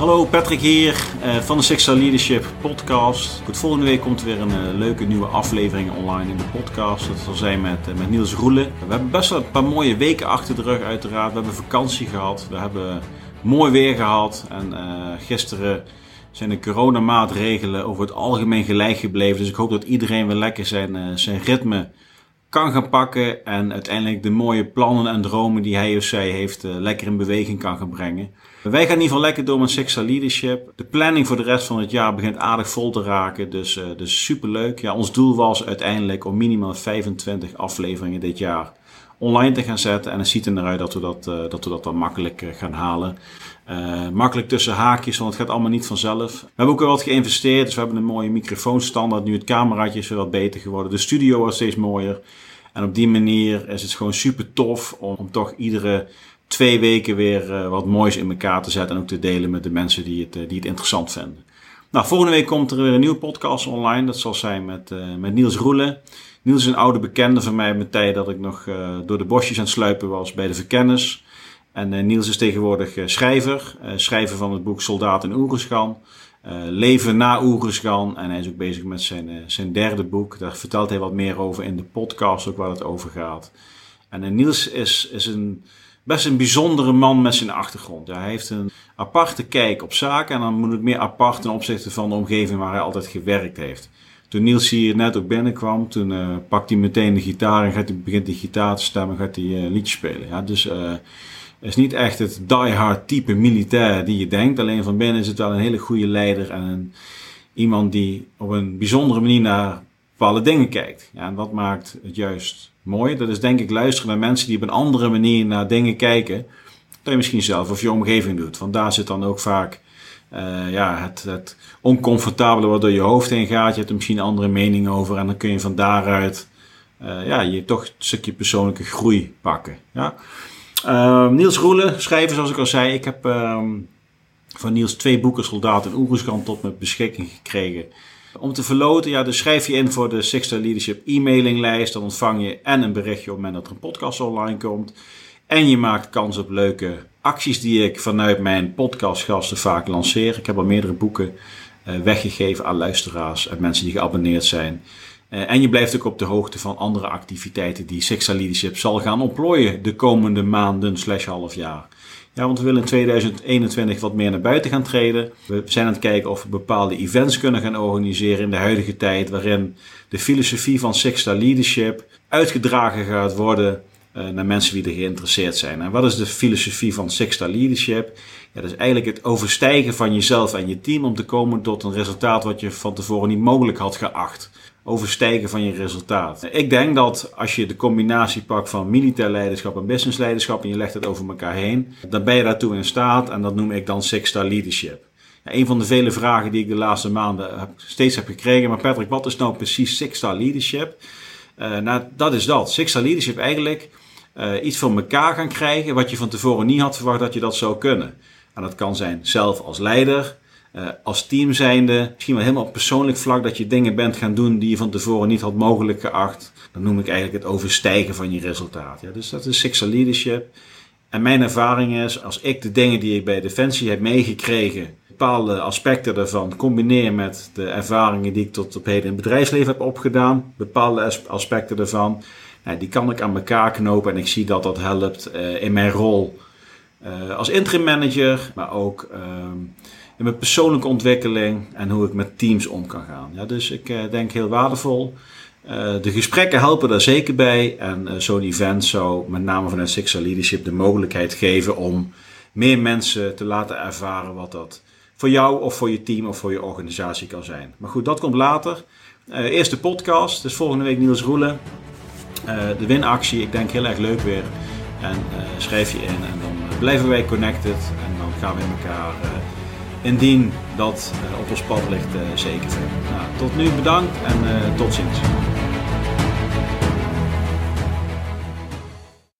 Hallo, Patrick hier uh, van de Six Leadership podcast. Goed, volgende week komt er weer een uh, leuke nieuwe aflevering online in de podcast. Dat zal zijn met, uh, met Niels Roelen. We hebben best wel een paar mooie weken achter de rug uiteraard. We hebben vakantie gehad. We hebben mooi weer gehad. En gisteren zijn de coronamaatregelen over het algemeen gelijk gebleven. Dus ik hoop dat iedereen weer lekker zijn, zijn ritme kan gaan pakken en uiteindelijk de mooie plannen en dromen die hij of zij heeft uh, lekker in beweging kan gaan brengen. Wij gaan in ieder geval lekker door met Sexual Leadership. De planning voor de rest van het jaar begint aardig vol te raken, dus, uh, dus superleuk. Ja, ons doel was uiteindelijk om minimaal 25 afleveringen dit jaar online te gaan zetten. En het ziet er naar uit dat we dat, uh, dat, we dat dan makkelijk gaan halen. Uh, makkelijk tussen haakjes, want het gaat allemaal niet vanzelf. We hebben ook wel wat geïnvesteerd, dus we hebben een mooie microfoonstandaard. Nu het cameraatje is weer wat beter geworden. De studio wordt steeds mooier. En op die manier is het gewoon super tof om, toch iedere twee weken weer wat moois in elkaar te zetten. En ook te delen met de mensen die het, die het interessant vinden. Nou, volgende week komt er weer een nieuwe podcast online. Dat zal zijn met, met Niels Roelen. Niels is een oude bekende van mij met tijd dat ik nog door de bosjes aan het sluipen was bij de verkenners. En uh, Niels is tegenwoordig schrijver. Schrijver van het boek Soldaat in Oeruzgan. Leven na Oeruzgan. En hij is ook bezig met zijn, zijn derde boek. Daar vertelt hij wat meer over in de podcast, ook waar het over gaat. En Niels is, is een, best een bijzondere man met zijn achtergrond. Hij heeft een aparte kijk op zaken. En dan moet het meer apart ten opzichte van de omgeving waar hij altijd gewerkt heeft. Toen Niels hier net ook binnenkwam, toen pakt hij meteen de gitaar en gaat hij, begint hij gitaar te stemmen en gaat hij liedjes spelen. Ja, dus is niet echt het die-hard type militair die je denkt. Alleen van binnen is het wel een hele goede leider en een, iemand die op een bijzondere manier naar bepaalde dingen kijkt. Ja, en dat maakt het juist mooi. Dat is denk ik luisteren naar mensen die op een andere manier naar dingen kijken. Dat je misschien zelf of je omgeving doet. Want daar zit dan ook vaak uh, ja, het, het oncomfortabele wat door je hoofd heen gaat. Je hebt er misschien een andere mening over. En dan kun je van daaruit uh, ja, je toch een stukje persoonlijke groei pakken. Ja? Uh, Niels Roelen, schrijver zoals ik al zei. Ik heb uh, van Niels twee boeken, Soldaat en Oeruzkan, tot mijn beschikking gekregen. Om te verloten, ja, dus schrijf je in voor de Sixter Leadership e-mailinglijst. Dan ontvang je en een berichtje op het moment dat er een podcast online komt. En je maakt kans op leuke acties die ik vanuit mijn podcastgasten vaak lanceer. Ik heb al meerdere boeken uh, weggegeven aan luisteraars en mensen die geabonneerd zijn. Uh, en je blijft ook op de hoogte van andere activiteiten die Sexta Leadership zal gaan ontplooien de komende maanden slash half jaar. Ja, want we willen in 2021 wat meer naar buiten gaan treden. We zijn aan het kijken of we bepaalde events kunnen gaan organiseren in de huidige tijd, waarin de filosofie van Sexta Leadership uitgedragen gaat worden naar mensen die er geïnteresseerd zijn. En wat is de filosofie van Sexta Leadership? Ja, dat is eigenlijk het overstijgen van jezelf en je team om te komen tot een resultaat wat je van tevoren niet mogelijk had geacht overstijgen van je resultaat. Ik denk dat als je de combinatie pakt van militair leiderschap en business leiderschap en je legt het over elkaar heen, dan ben je daartoe in staat en dat noem ik dan Six-Star Leadership. Een van de vele vragen die ik de laatste maanden steeds heb gekregen, maar Patrick, wat is nou precies Six-Star Leadership? Uh, nou, dat is dat. Six-Star Leadership eigenlijk uh, iets voor elkaar gaan krijgen wat je van tevoren niet had verwacht dat je dat zou kunnen. En dat kan zijn zelf als leider, uh, als team zijnde, misschien wel helemaal op persoonlijk vlak, dat je dingen bent gaan doen die je van tevoren niet had mogelijk geacht. Dan noem ik eigenlijk het overstijgen van je resultaat. Ja, dus dat is Sixer Leadership. En mijn ervaring is, als ik de dingen die ik bij Defensie heb meegekregen, bepaalde aspecten daarvan combineer met de ervaringen die ik tot op heden in het bedrijfsleven heb opgedaan, bepaalde aspecten daarvan, nou, die kan ik aan elkaar knopen en ik zie dat dat helpt uh, in mijn rol uh, als interim manager, maar ook uh, in mijn persoonlijke ontwikkeling en hoe ik met teams om kan gaan. Ja, dus ik uh, denk heel waardevol. De gesprekken helpen daar zeker bij. En zo'n event zou met name vanuit Sixer Leadership de mogelijkheid geven om meer mensen te laten ervaren wat dat voor jou of voor je team of voor je organisatie kan zijn. Maar goed, dat komt later. eerst de podcast, dus volgende week Niels Roelen. de winactie, ik denk heel erg leuk weer. En schrijf je in en dan blijven wij connected en dan gaan we in elkaar indien dat uh, op ons pad ligt, uh, zeker. Nou, tot nu bedankt en uh, tot ziens.